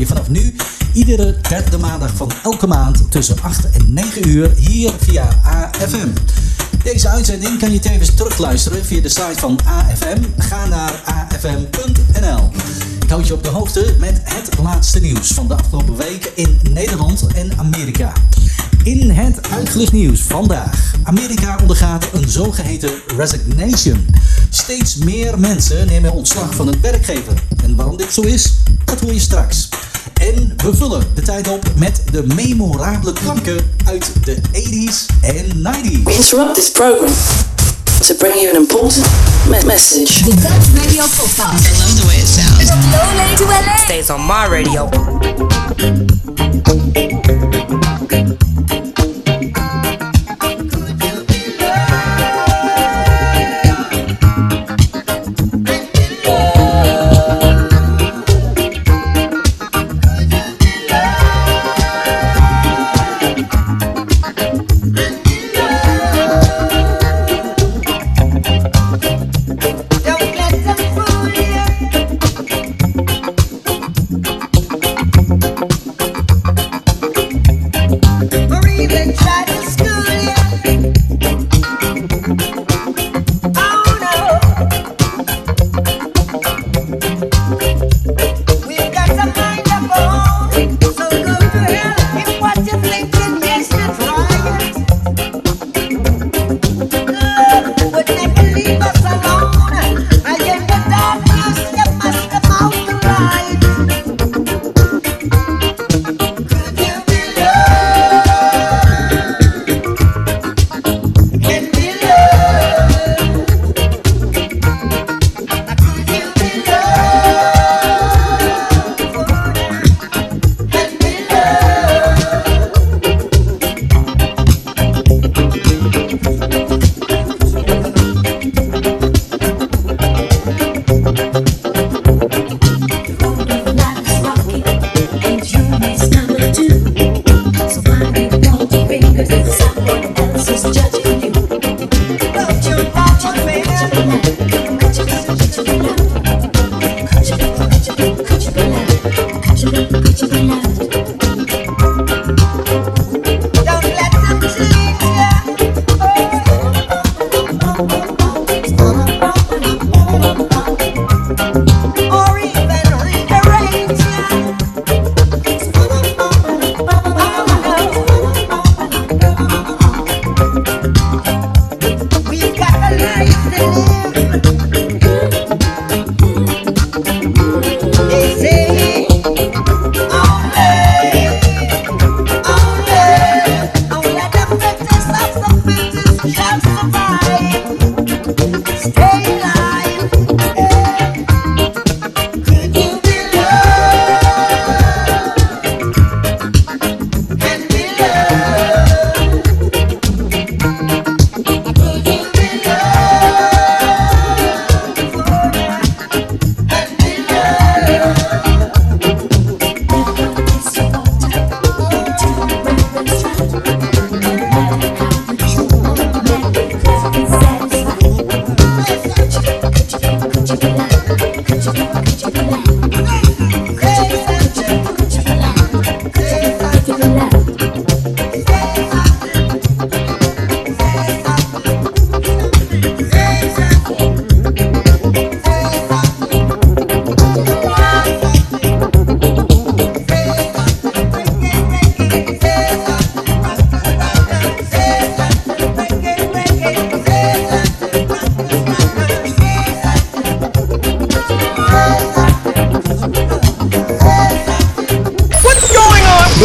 vanaf nu iedere derde maandag van elke maand tussen 8 en 9 uur hier via AFM. Deze uitzending kan je tevens terugluisteren via de site van AFM. Ga naar afm.nl. Ik houd je op de hoogte met het laatste nieuws van de afgelopen weken in Nederland en Amerika. In het uitgelicht nieuws vandaag. Amerika ondergaat een zogeheten resignation. Steeds meer mensen nemen ontslag van hun werkgever. En waarom dit zo is, dat hoor je straks. En we vullen de tijd op met de memorabele klanken uit de 80s en 90s. We interrupt this program to bring you an important me- message. The Dutch Radio Podcast. I love the way it sounds. From Lowland to LA. Stays on my radio.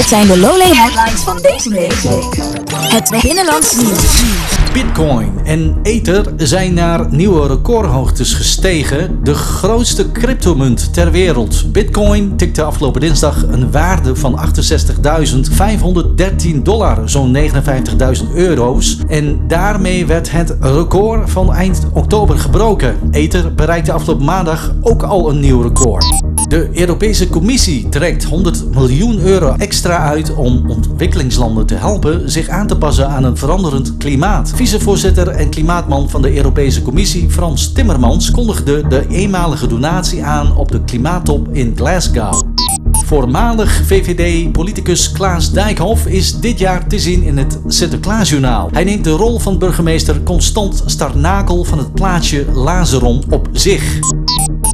Zijn de Lowlay headlines van deze week. Het binnenlands nieuws. Bitcoin en Ether zijn naar nieuwe recordhoogtes gestegen. De grootste cryptomunt ter wereld. Bitcoin tikte afgelopen dinsdag een waarde van 68.513 dollar, zo'n 59.000 euro's. En daarmee werd het record van eind oktober gebroken. Ether bereikte afgelopen maandag ook al een nieuw record. De Europese Commissie trekt 100 miljoen euro extra uit om ontwikkelingslanden te helpen zich aan te passen aan een veranderend klimaat. Vicevoorzitter en klimaatman van de Europese Commissie Frans Timmermans kondigde de eenmalige donatie aan op de klimaattop in Glasgow. Voormalig VVD-politicus Klaas Dijkhoff is dit jaar te zien in het Sinterklaasjournaal. Hij neemt de rol van burgemeester Constant Starnakel van het plaatsje Lazeron op zich.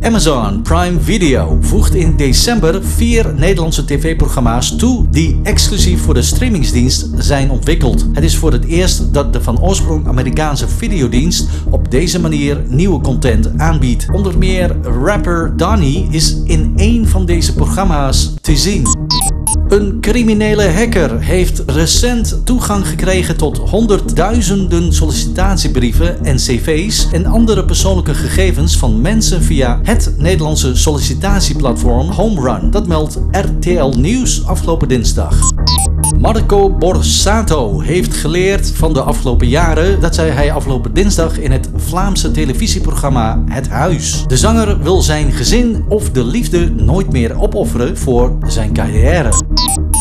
Amazon Prime Video voegt in december vier Nederlandse tv-programma's toe die exclusief voor de streamingsdienst zijn ontwikkeld. Het is voor het eerst dat de van oorsprong Amerikaanse videodienst op deze manier nieuwe content aanbiedt. Onder meer rapper Donny is in één van deze programma's te zien. Een criminele hacker heeft recent toegang gekregen tot honderdduizenden sollicitatiebrieven en cv's en andere persoonlijke gegevens van mensen via het Nederlandse sollicitatieplatform HomeRun. Dat meldt RTL Nieuws afgelopen dinsdag. Marco Borsato heeft geleerd van de afgelopen jaren. Dat zei hij afgelopen dinsdag in het Vlaamse televisieprogramma Het Huis. De zanger wil zijn gezin of de liefde nooit meer opofferen voor zijn carrière.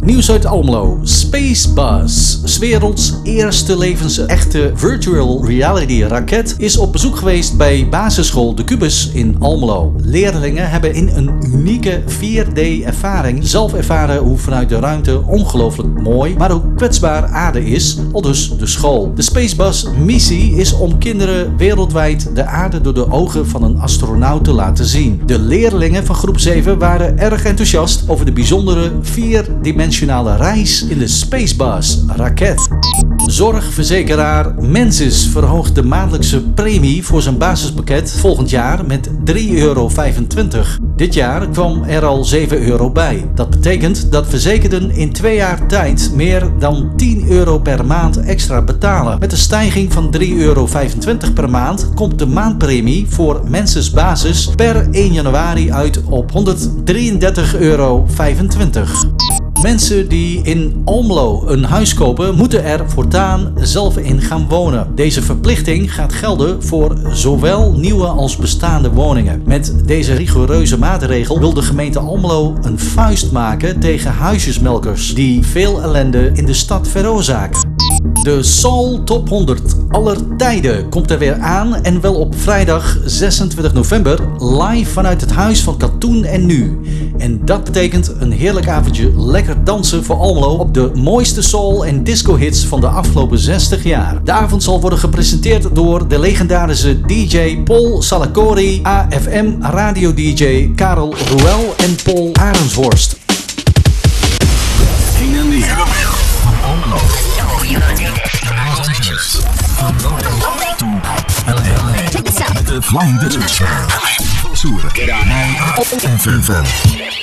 Nieuws uit Almelo. Spacebus, werelds eerste levensechte virtual reality raket, is op bezoek geweest bij basisschool De Cubus in Almelo. Leerlingen hebben in een unieke 4D-ervaring zelf ervaren hoe vanuit de ruimte ongelooflijk mooi, maar ook kwetsbaar aarde is, al dus de school. De Spacebus missie is om kinderen wereldwijd de aarde door de ogen van een astronaut te laten zien. De leerlingen van groep 7 waren erg enthousiast over de bijzondere vierdimensionale reis in de Spacebus raket. Zorgverzekeraar Mensis verhoogt de maandelijkse premie voor zijn basispakket volgend jaar met 3,25 euro. Dit jaar kwam er al 7 euro bij. Dat betekent dat verzekerden in twee jaar tijd meer dan 10 euro per maand extra betalen. Met een stijging van 3,25 euro per maand komt de maandpremie voor Mensis basis per 1 januari uit op 133,25 euro. Mensen die in Almelo een huis kopen, moeten er voortaan zelf in gaan wonen. Deze verplichting gaat gelden voor zowel nieuwe als bestaande woningen. Met deze rigoureuze maatregel wil de gemeente Almelo een vuist maken tegen huisjesmelkers die veel ellende in de stad veroorzaken. De Soul Top 100 aller tijden komt er weer aan en wel op vrijdag 26 november live vanuit het huis van Katoen en Nu. En dat betekent een heerlijk avondje lekker dansen voor Almelo op de mooiste soul en disco hits van de afgelopen 60 jaar. De avond zal worden gepresenteerd door de legendarische DJ Paul Salacori, AFM radio DJ Karel Ruel en Paul de Flying Dutchman. Soeren. En Vervel.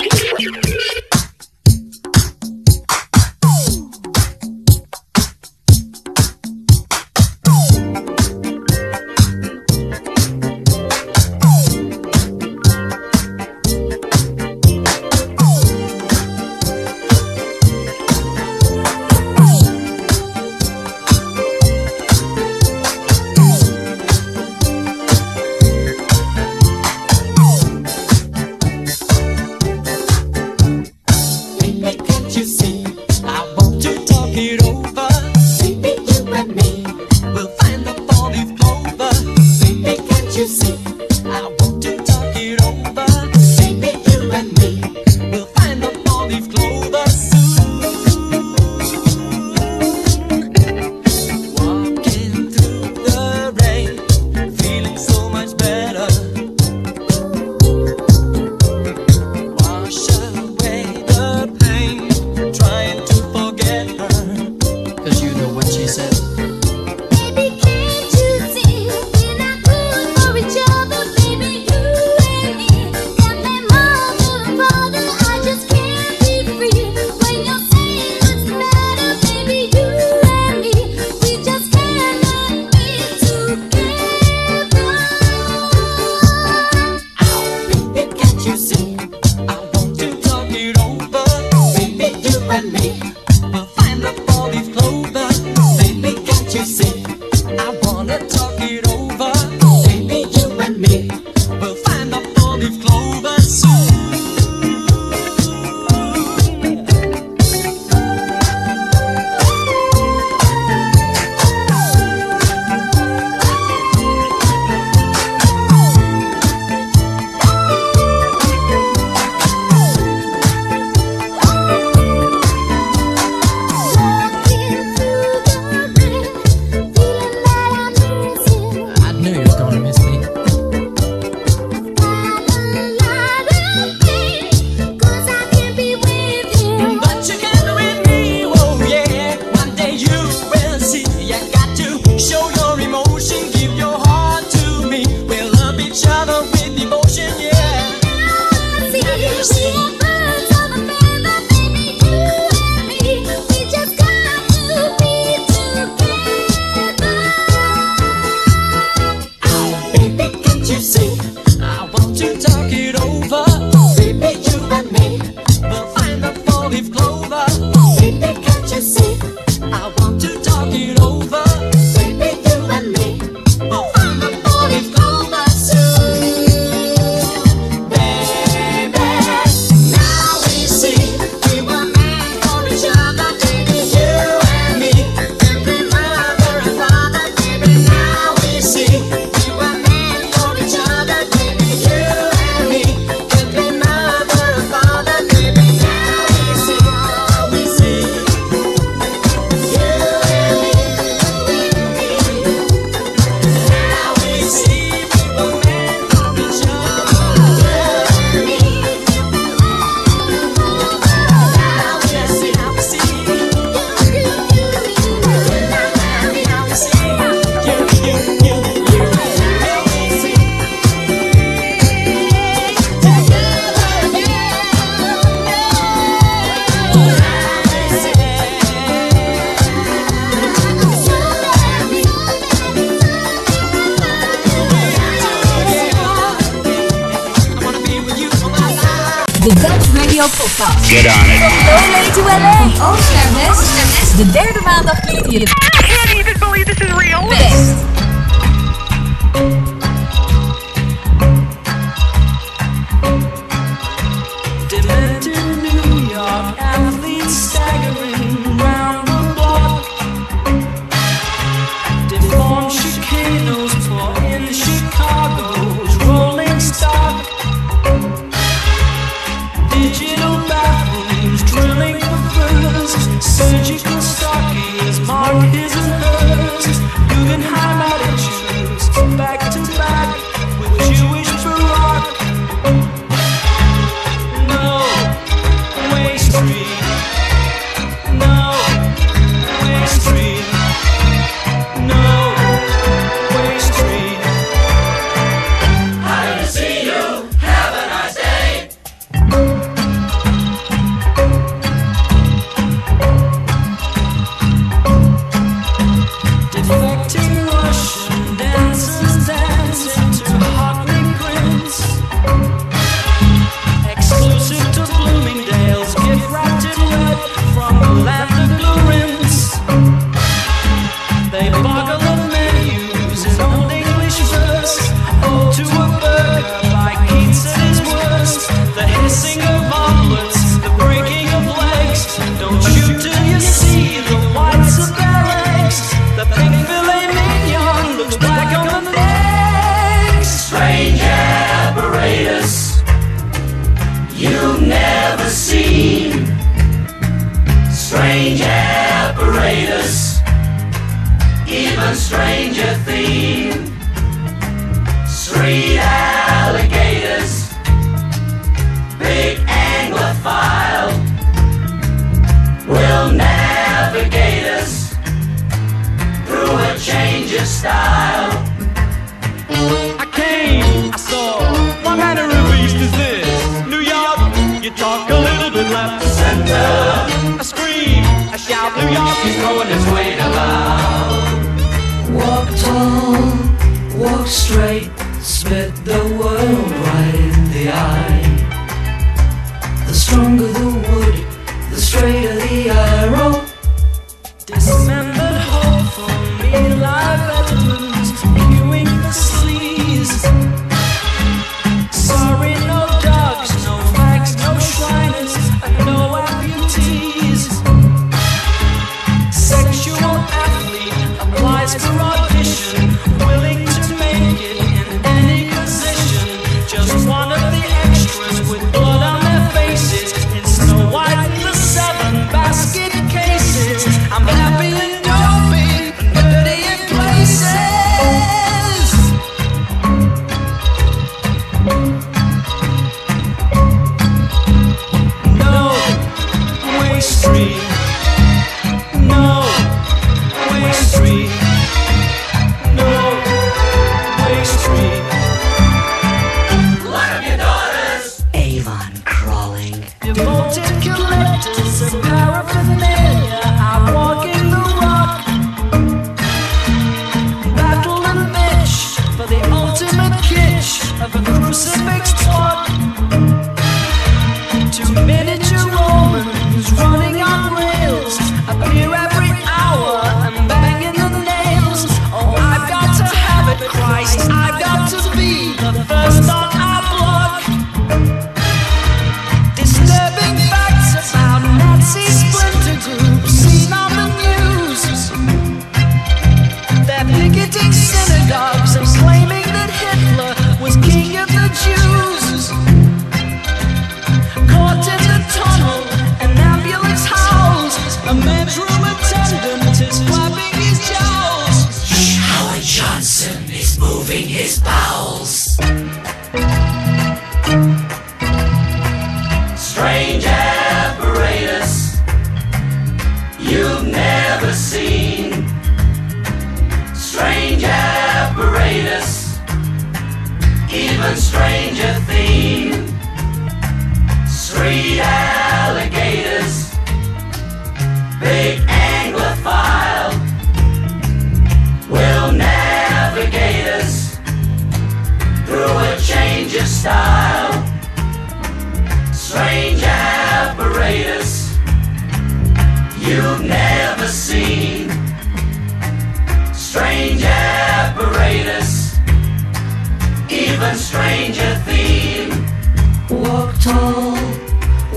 Tall,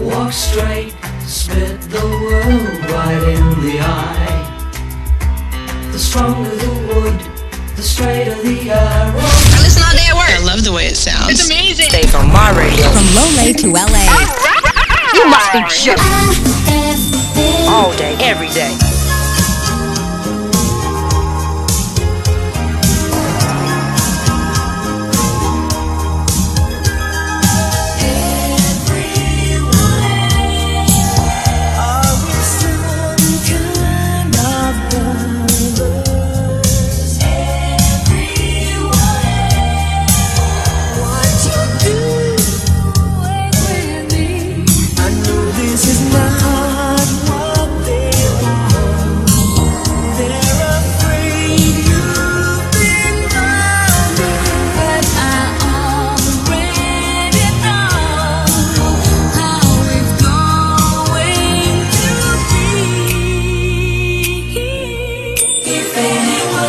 walk straight, spit the world right in the eye. The stronger the wood, the straighter the arrow. I listen all day at work. I love the way it sounds. It's amazing. Stay from my radio. From Loolee to LA. You must be joking. All day, every day.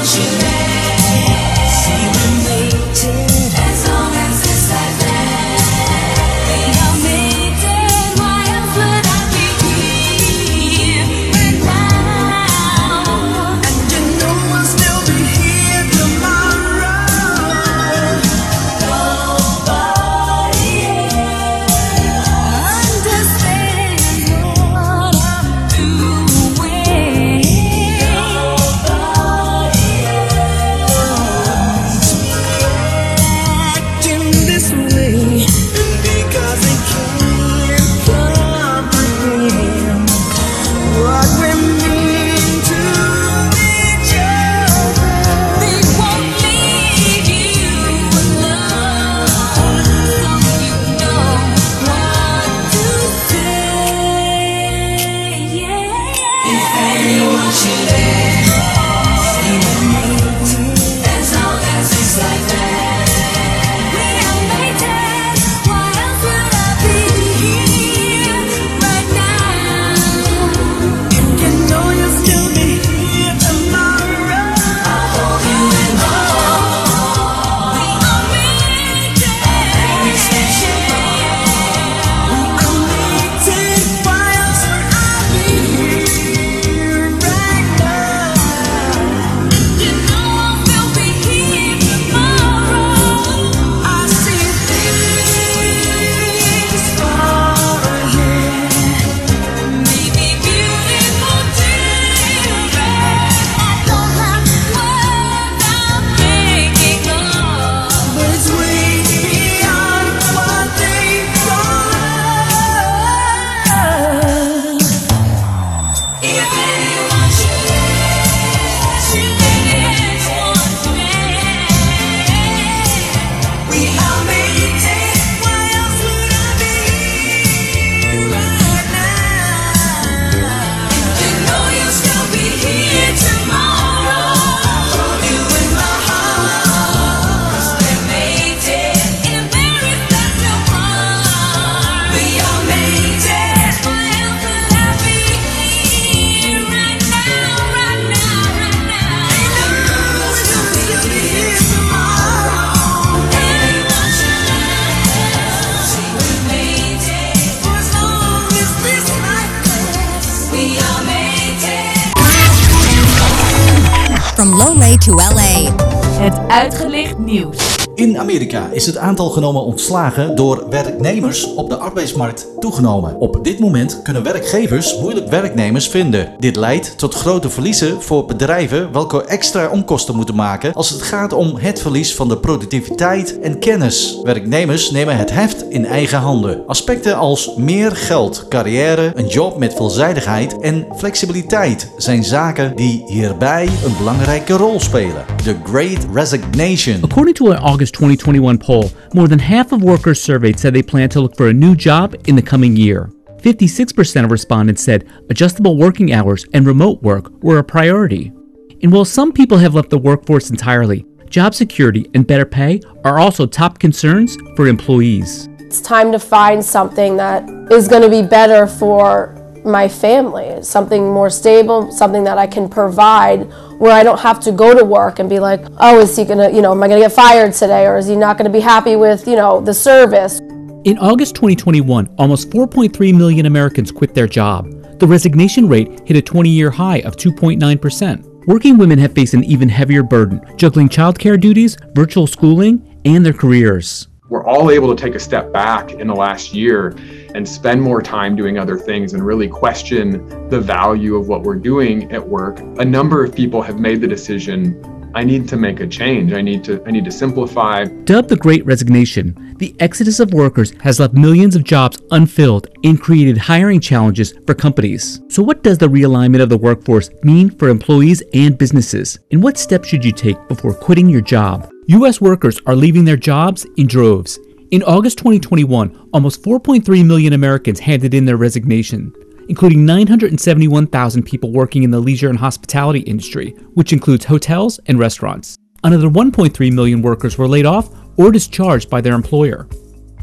From is het aantal genomen ontslagen door werknemers op de arbeidsmarkt toegenomen. Op dit moment kunnen werkgevers moeilijk werknemers vinden. Dit leidt tot grote verliezen voor bedrijven welke extra onkosten moeten maken als het gaat om het verlies van de productiviteit en kennis. Werknemers nemen het heft in eigen handen. Aspecten als meer geld, carrière, een job met veelzijdigheid en flexibiliteit zijn zaken die hierbij een belangrijke rol spelen. The Great Resignation. According to an August 2021 poll, more than half of workers surveyed said they plan to look for a new job in the coming year. 56% of respondents said adjustable working hours and remote work were a priority. And while some people have left the workforce entirely, job security and better pay are also top concerns for employees. It's time to find something that is going to be better for my family, something more stable, something that I can provide where I don't have to go to work and be like, oh, is he gonna, you know, am I gonna get fired today or is he not gonna be happy with, you know, the service? In August 2021, almost 4.3 million Americans quit their job. The resignation rate hit a 20 year high of 2.9%. Working women have faced an even heavier burden, juggling childcare duties, virtual schooling, and their careers. We're all able to take a step back in the last year and spend more time doing other things and really question the value of what we're doing at work. A number of people have made the decision I need to make a change. I need to I need to simplify. Dubbed the Great Resignation, the exodus of workers has left millions of jobs unfilled and created hiring challenges for companies. So what does the realignment of the workforce mean for employees and businesses? And what steps should you take before quitting your job? US workers are leaving their jobs in droves. In August 2021, almost 4.3 million Americans handed in their resignation including 971,000 people working in the leisure and hospitality industry, which includes hotels and restaurants. Another 1.3 million workers were laid off or discharged by their employer.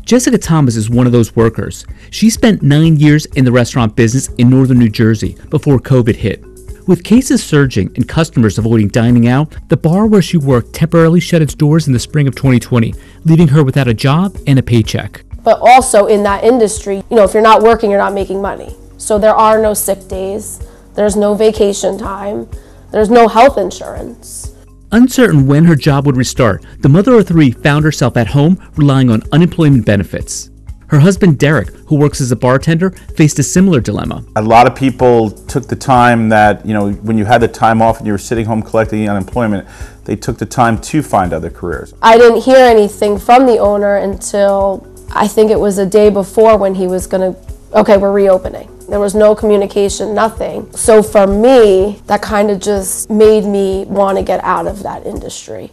Jessica Thomas is one of those workers. She spent nine years in the restaurant business in northern New Jersey before COVID hit. With cases surging and customers avoiding dining out, the bar where she worked temporarily shut its doors in the spring of 2020, leaving her without a job and a paycheck. But also in that industry, you know, if you're not working, you're not making money. So there are no sick days, there's no vacation time, there's no health insurance. Uncertain when her job would restart, the mother of three found herself at home relying on unemployment benefits. Her husband Derek, who works as a bartender, faced a similar dilemma. A lot of people took the time that, you know, when you had the time off and you were sitting home collecting unemployment, they took the time to find other careers. I didn't hear anything from the owner until I think it was a day before when he was going to, okay, we're reopening. There was no communication, nothing. So for me, that kind of just made me want to get out of that industry.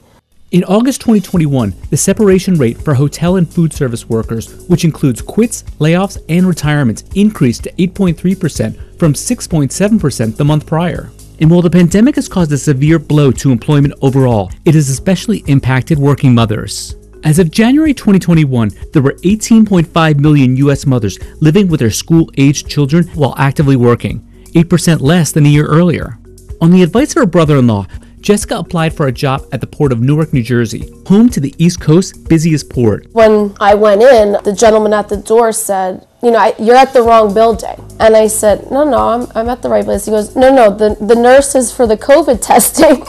In August 2021, the separation rate for hotel and food service workers, which includes quits, layoffs, and retirements, increased to 8.3% from 6.7% the month prior. And while the pandemic has caused a severe blow to employment overall, it has especially impacted working mothers. As of January 2021, there were 18.5 million U.S. mothers living with their school aged children while actively working, 8% less than a year earlier. On the advice of her brother in law, Jessica applied for a job at the port of Newark, New Jersey, home to the East Coast's busiest port. When I went in, the gentleman at the door said, You know, I, you're at the wrong building. And I said, No, no, I'm, I'm at the right place. He goes, No, no, the, the nurses for the COVID testing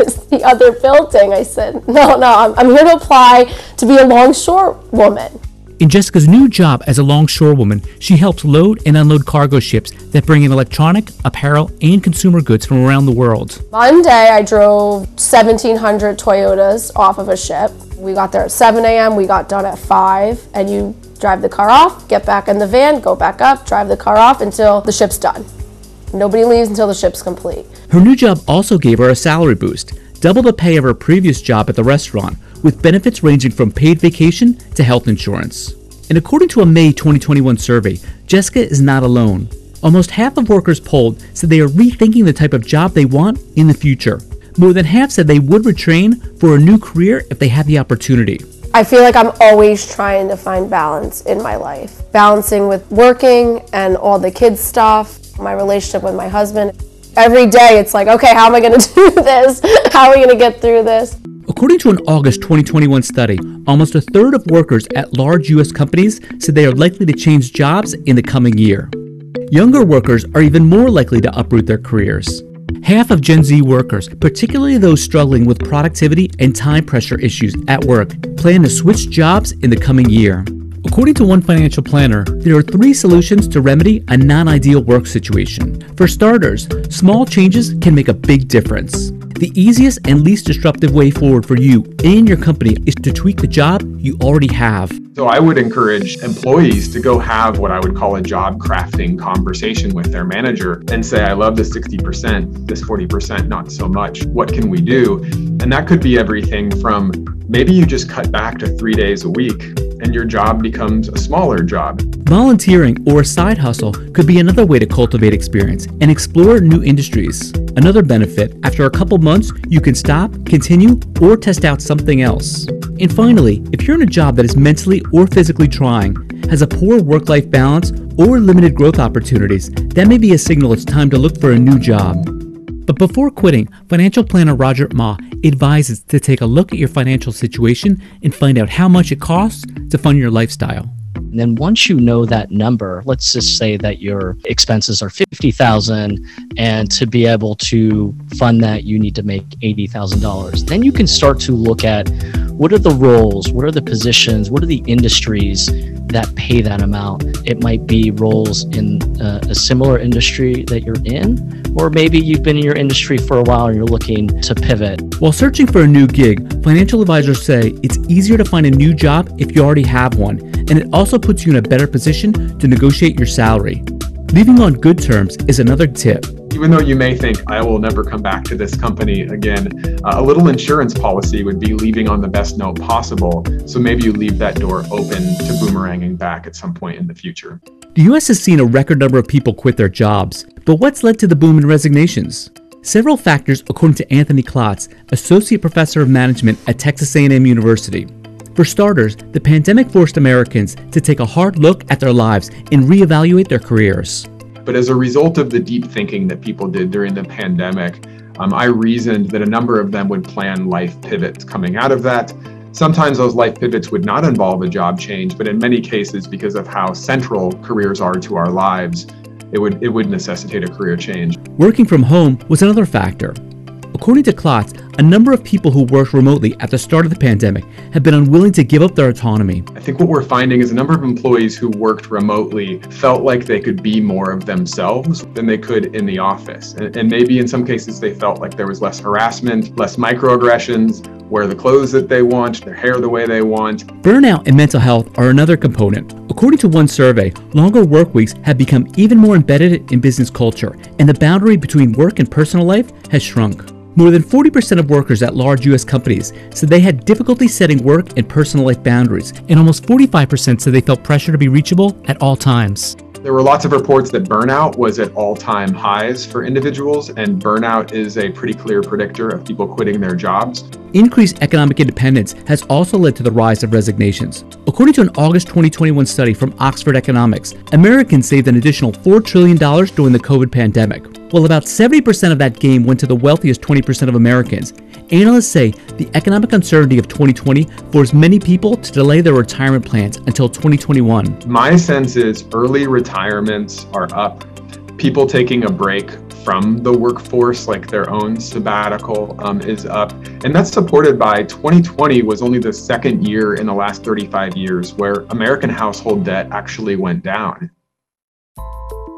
is the other building. I said, No, no, I'm, I'm here to apply to be a longshore woman. In Jessica's new job as a longshorewoman, she helps load and unload cargo ships that bring in electronic, apparel, and consumer goods from around the world. One day I drove 1,700 Toyotas off of a ship. We got there at 7 a.m., we got done at 5, and you drive the car off, get back in the van, go back up, drive the car off until the ship's done. Nobody leaves until the ship's complete. Her new job also gave her a salary boost, double the pay of her previous job at the restaurant, with benefits ranging from paid vacation to health insurance. And according to a May 2021 survey, Jessica is not alone. Almost half of workers polled said they are rethinking the type of job they want in the future. More than half said they would retrain for a new career if they had the opportunity. I feel like I'm always trying to find balance in my life, balancing with working and all the kids' stuff, my relationship with my husband. Every day it's like, okay, how am I going to do this? How are we going to get through this? According to an August 2021 study, almost a third of workers at large U.S. companies said they are likely to change jobs in the coming year. Younger workers are even more likely to uproot their careers. Half of Gen Z workers, particularly those struggling with productivity and time pressure issues at work, plan to switch jobs in the coming year. According to one financial planner, there are three solutions to remedy a non ideal work situation. For starters, small changes can make a big difference. The easiest and least disruptive way forward for you and your company is to tweak the job you already have. So I would encourage employees to go have what I would call a job crafting conversation with their manager and say, I love this 60%, this 40%, not so much. What can we do? And that could be everything from maybe you just cut back to three days a week and your job becomes a smaller job. Volunteering or a side hustle could be another way to cultivate experience and explore new industries. Another benefit, after a couple months, you can stop, continue, or test out something else. And finally, if you're in a job that is mentally or physically trying, has a poor work life balance or limited growth opportunities, that may be a signal it's time to look for a new job. But before quitting, financial planner Roger Ma advises to take a look at your financial situation and find out how much it costs to fund your lifestyle. And then once you know that number, let's just say that your expenses are 50,000 and to be able to fund that you need to make $80,000. Then you can start to look at what are the roles, what are the positions, what are the industries that pay that amount. It might be roles in uh, a similar industry that you're in, or maybe you've been in your industry for a while and you're looking to pivot. While searching for a new gig, financial advisors say it's easier to find a new job if you already have one, and it also puts you in a better position to negotiate your salary. Leaving on good terms is another tip. Even though you may think, I will never come back to this company again, uh, a little insurance policy would be leaving on the best note possible. So maybe you leave that door open to boomeranging back at some point in the future. The US has seen a record number of people quit their jobs, but what's led to the boom in resignations? Several factors according to Anthony Klotz, associate professor of management at Texas A&M University. For starters, the pandemic forced Americans to take a hard look at their lives and reevaluate their careers. But as a result of the deep thinking that people did during the pandemic, um, I reasoned that a number of them would plan life pivots coming out of that. Sometimes those life pivots would not involve a job change, but in many cases, because of how central careers are to our lives, it would, it would necessitate a career change. Working from home was another factor. According to Klotz, a number of people who worked remotely at the start of the pandemic have been unwilling to give up their autonomy. I think what we're finding is a number of employees who worked remotely felt like they could be more of themselves than they could in the office. And, and maybe in some cases they felt like there was less harassment, less microaggressions, wear the clothes that they want, their hair the way they want. Burnout and mental health are another component. According to one survey, longer work weeks have become even more embedded in business culture, and the boundary between work and personal life has shrunk. More than 40% of workers at large US companies said they had difficulty setting work and personal life boundaries, and almost 45% said they felt pressure to be reachable at all times. There were lots of reports that burnout was at all time highs for individuals, and burnout is a pretty clear predictor of people quitting their jobs. Increased economic independence has also led to the rise of resignations. According to an August 2021 study from Oxford Economics, Americans saved an additional $4 trillion during the COVID pandemic. While about 70% of that gain went to the wealthiest 20% of Americans, analysts say the economic uncertainty of 2020 forced many people to delay their retirement plans until 2021. My sense is early retirements are up. People taking a break from the workforce, like their own sabbatical, um, is up. And that's supported by 2020 was only the second year in the last 35 years where American household debt actually went down.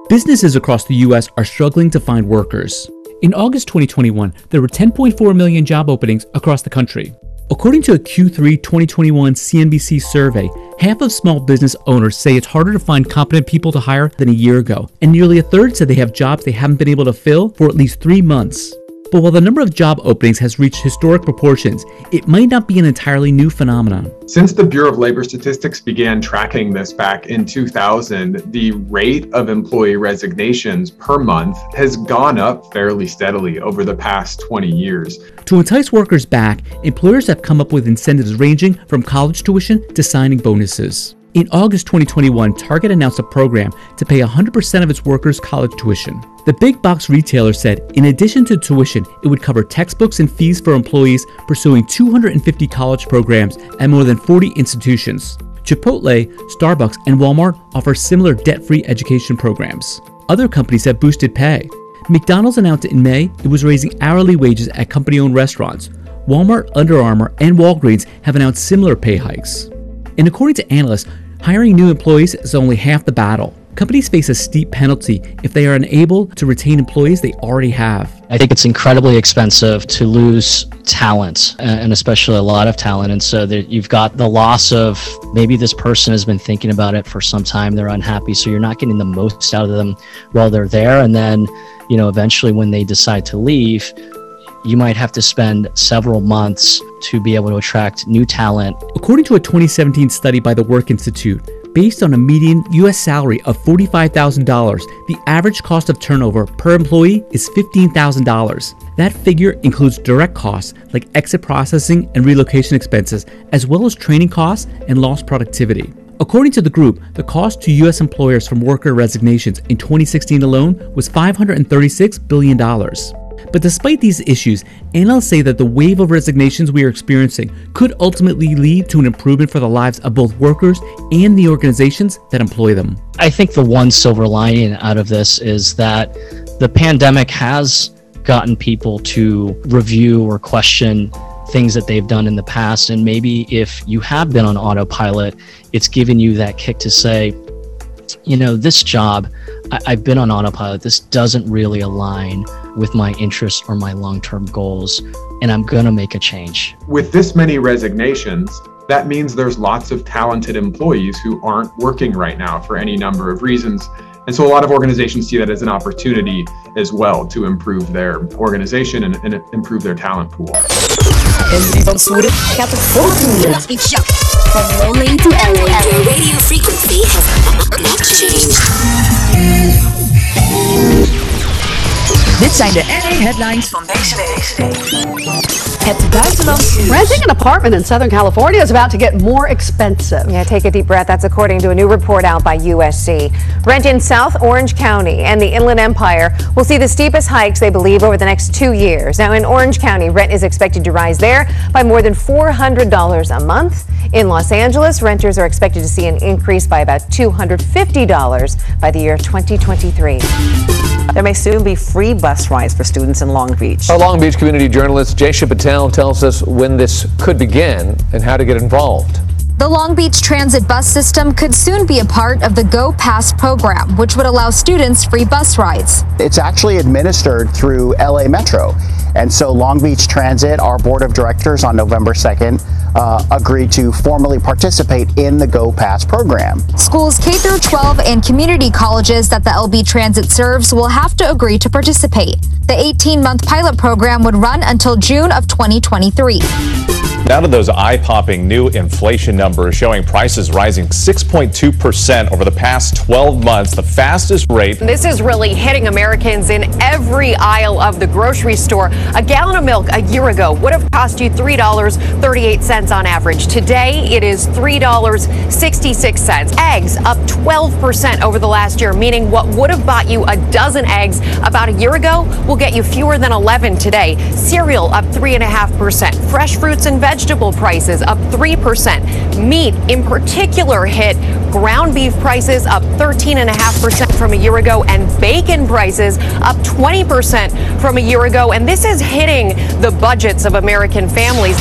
Businesses across the U.S. are struggling to find workers. In August 2021, there were 10.4 million job openings across the country. According to a Q3 2021 CNBC survey, half of small business owners say it's harder to find competent people to hire than a year ago, and nearly a third said they have jobs they haven't been able to fill for at least three months. But while the number of job openings has reached historic proportions, it might not be an entirely new phenomenon. Since the Bureau of Labor Statistics began tracking this back in 2000, the rate of employee resignations per month has gone up fairly steadily over the past 20 years. To entice workers back, employers have come up with incentives ranging from college tuition to signing bonuses. In August 2021, Target announced a program to pay 100% of its workers' college tuition. The big box retailer said in addition to tuition, it would cover textbooks and fees for employees pursuing 250 college programs at more than 40 institutions. Chipotle, Starbucks, and Walmart offer similar debt free education programs. Other companies have boosted pay. McDonald's announced in May it was raising hourly wages at company owned restaurants. Walmart, Under Armour, and Walgreens have announced similar pay hikes. And according to analysts, hiring new employees is only half the battle. Companies face a steep penalty if they are unable to retain employees they already have. I think it's incredibly expensive to lose talent, uh, and especially a lot of talent. And so that you've got the loss of maybe this person has been thinking about it for some time, they're unhappy, so you're not getting the most out of them while they're there. And then, you know, eventually when they decide to leave, you might have to spend several months to be able to attract new talent. According to a 2017 study by the Work Institute, based on a median US salary of $45,000, the average cost of turnover per employee is $15,000. That figure includes direct costs like exit processing and relocation expenses, as well as training costs and lost productivity. According to the group, the cost to U.S. employers from worker resignations in 2016 alone was $536 billion. But despite these issues, analysts say that the wave of resignations we are experiencing could ultimately lead to an improvement for the lives of both workers and the organizations that employ them. I think the one silver lining out of this is that the pandemic has gotten people to review or question things that they've done in the past. And maybe if you have been on autopilot, it's given you that kick to say, you know, this job, I- have been on autopilot. This doesn't really align with my interests or my long term goals. And I'm going to make a change. With this many resignations, that means there's lots of talented employees who aren't working right now for any number of reasons. And so a lot of organizations see that as an opportunity as well to improve their organization and, and improve their talent pool. From Loolee to LA, your radio frequency has not changed. Dit zijn de LA headlines van deze week. Het buitenlands. Renting an apartment in Southern California is about to get more expensive. Yeah, take a deep breath. That's according to a new report out by USC. Rent in South Orange County and the Inland Empire will see the steepest hikes they believe over the next two years. Now, in Orange County, rent is expected to rise there by more than $400 a month. In Los Angeles, renters are expected to see an increase by about $250 by the year 2023. There may soon be free bus rides for students in Long Beach. Our Long Beach community journalist Jaysha Patel tells us when this could begin and how to get involved. The Long Beach Transit bus system could soon be a part of the Go Pass program, which would allow students free bus rides. It's actually administered through LA Metro. And so Long Beach Transit, our board of directors on November 2nd, uh, agreed to formally participate in the Go Pass program. Schools K through 12 and community colleges that the LB Transit serves will have to agree to participate. The 18 month pilot program would run until June of 2023. Now to those eye popping new inflation numbers showing prices rising 6.2% over the past 12 months, the fastest rate. This is really hitting Americans in every aisle of the grocery store. A gallon of milk a year ago would have cost you $3.38 on average. Today it is $3.66. Eggs up 12% over the last year, meaning what would have bought you a dozen eggs about a year ago will get you fewer than 11 today. Cereal up 3.5%. Fresh fruits and vegetable prices up 3%. Meat in particular hit ground beef prices up 13.5% from a year ago and bacon prices up 20% from a year ago. And this is hitting the budgets of American families.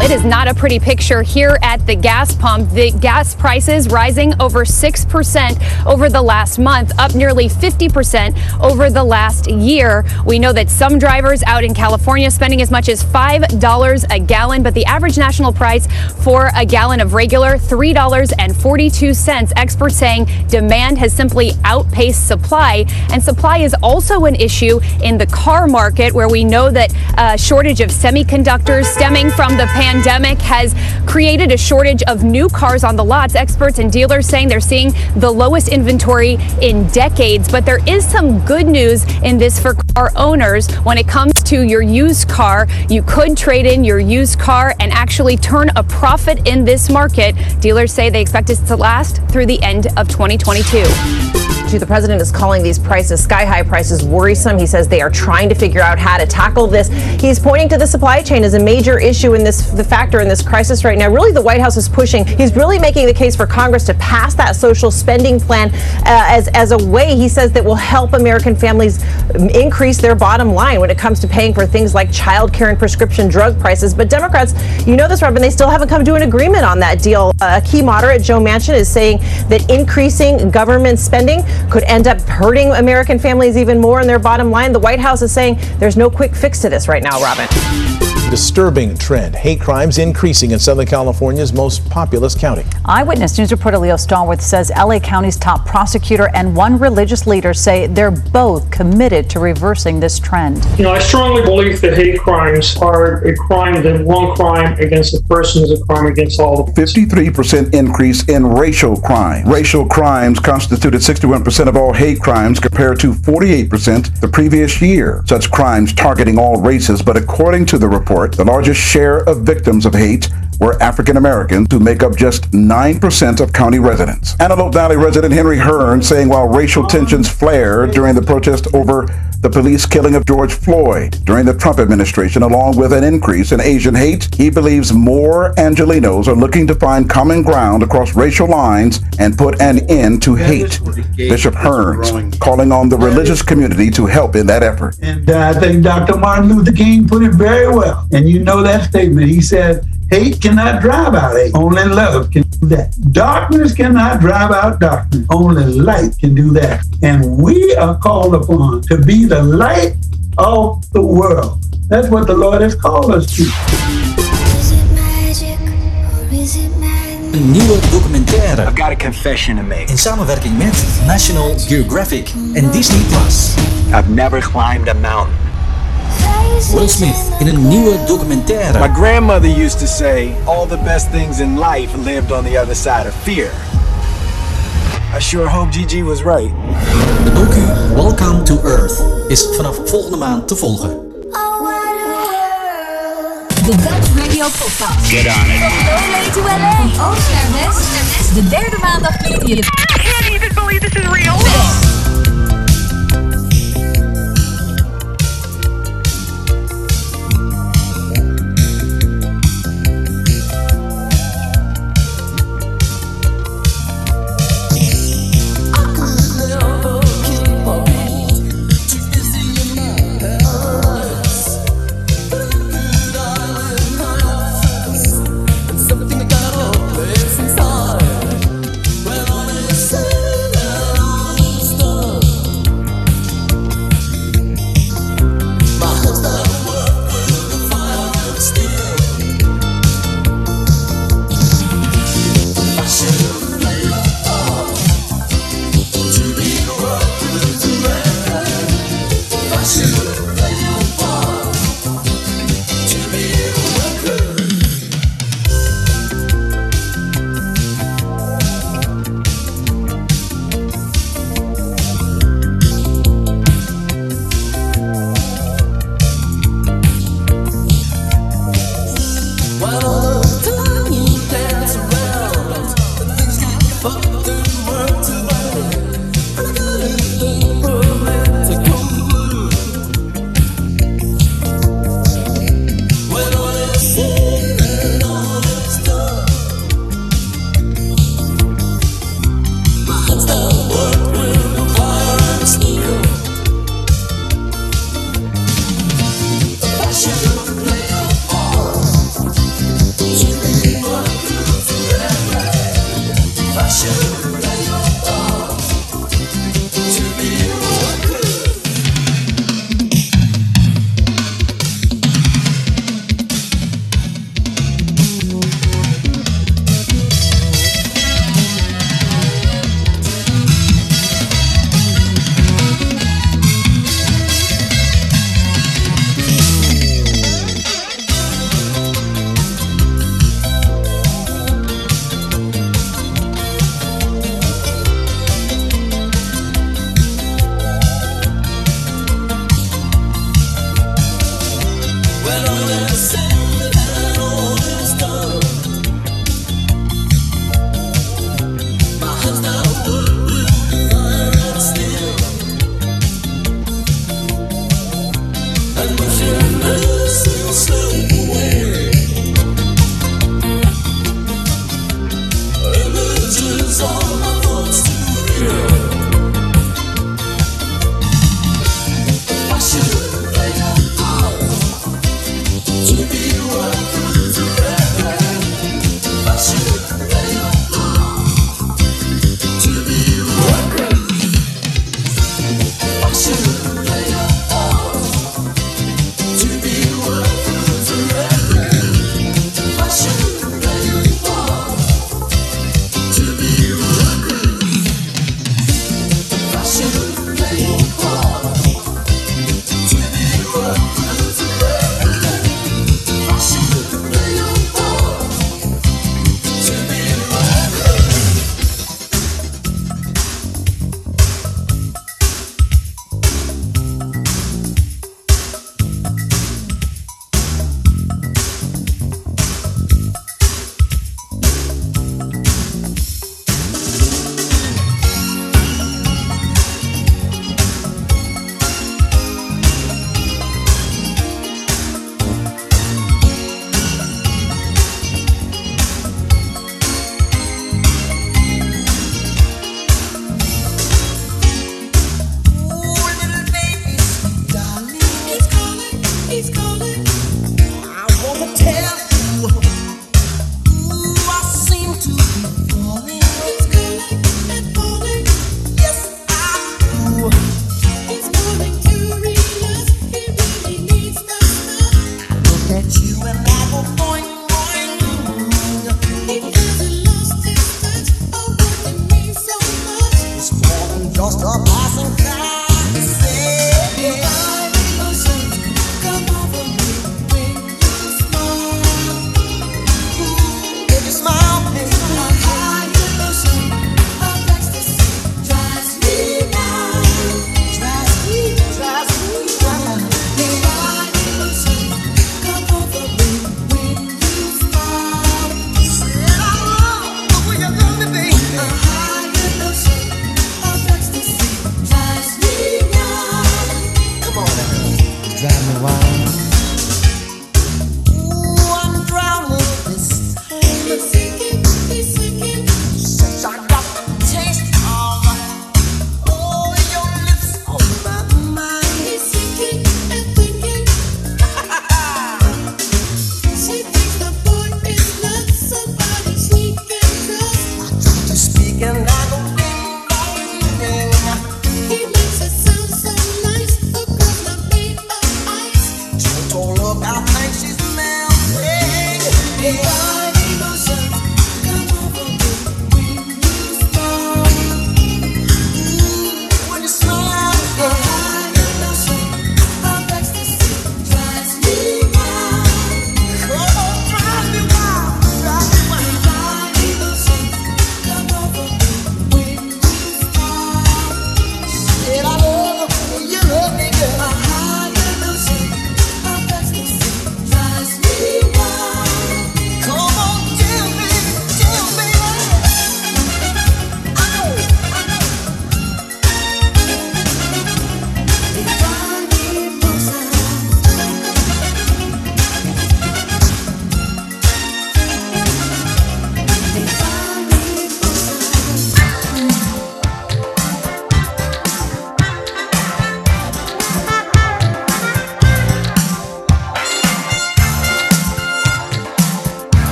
It is not a pretty picture here at the gas pump. The gas prices rising over 6% over the last month, up nearly 50% over the last year. We know that some drivers out in California spending as much as $5 a gallon, but the average national price for a gallon of regular $3.42. Experts saying demand has simply outpaced supply, and supply is also an issue in the car market where we know that a shortage of semiconductors stemming from the pandemic has created a shortage of new cars on the lots. Experts and dealers saying they're seeing the lowest inventory in decades. But there is some good news in this for car owners when it comes to your used car. You could trade in your used car and actually turn a profit in this market. Dealers say they expect it to last through the end of 2022. The president is calling these prices, sky high prices, worrisome. He says they are trying to figure out how to tackle this. He's pointing to the supply chain as a major issue in this, the factor in this crisis right now. Really, the White House is pushing. He's really making the case for Congress to pass that social spending plan uh, as as a way. He says that will help American families increase their bottom line when it comes to paying for things like child care and prescription drug prices. But Democrats, you know this, Robin, they still haven't come to an agreement on that deal. Uh, a key moderate, Joe Manchin, is saying that increasing government spending could end up hurting American families even more in their bottom line. The White House is saying there's no quick fix to this right now, Robin. Disturbing trend. Hate crimes increasing in Southern California's most populous county. Eyewitness News reporter Leo Stallworth says LA County's top prosecutor and one religious leader say they're both committed to reversing this trend. You know, I strongly believe that hate crimes are a crime, that one crime against a person is a crime against all. 53% increase in racial crime. Racial crimes constituted 61% of all hate crimes compared to 48% the previous year. Such crimes targeting all races, but according to the report, the largest share of victims of hate were African Americans who make up just 9% of county residents. Antelope Valley resident Henry Hearn saying while racial tensions flared during the protest over the police killing of George Floyd during the Trump administration, along with an increase in Asian hate, he believes more Angelenos are looking to find common ground across racial lines and put an end to hate. Bishop Hearns calling on the religious community to help in that effort. And uh, I think Dr. Martin Luther King put it very well. And you know that statement. He said, Hate cannot drive out hate. Only love can do that. Darkness cannot drive out darkness. Only light can do that. And we are called upon to be the light of the world. That's what the Lord has called us to. Een nieuwe documentaire. I've got a confession to make. In samenwerking met National Geographic en Disney Plus. I've never climbed a mountain. Will Smith in een nieuwe documentaire. My grandmother used to say, all the best things in life lived on the other side of fear. I sure hope Gigi was right. De docu Welcome to Earth is vanaf volgende maand te volgen. De Dutch Radio Podcast. Get on it. From LA to LA. Oost naar west. De derde maandag klinkt hier. I can't even believe this is real.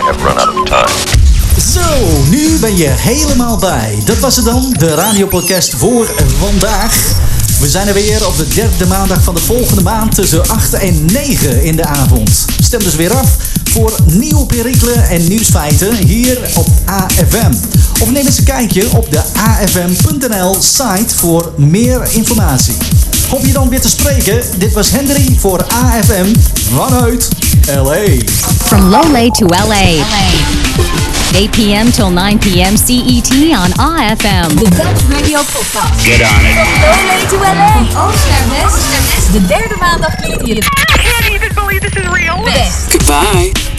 Have run out of time. Zo, nu ben je helemaal bij. Dat was het dan, de radiopodcast voor vandaag. We zijn er weer op de derde maandag van de volgende maand tussen 8 en 9 in de avond. Stem dus weer af voor nieuwe perikelen en nieuwsfeiten hier op AFM. Of neem eens een kijkje op de afm.nl site voor meer informatie. Hoop je dan weer te spreken. Dit was Henry voor AFM vanuit LA. From Loolee to LA. 8 p.m. till 9 p.m. CET on AFM. The Dutch Radio Podcast. Get on it. From Loolee to LA. Oost naar west. De derde maandag klinkt je. I can't even believe this is real. West. Goodbye.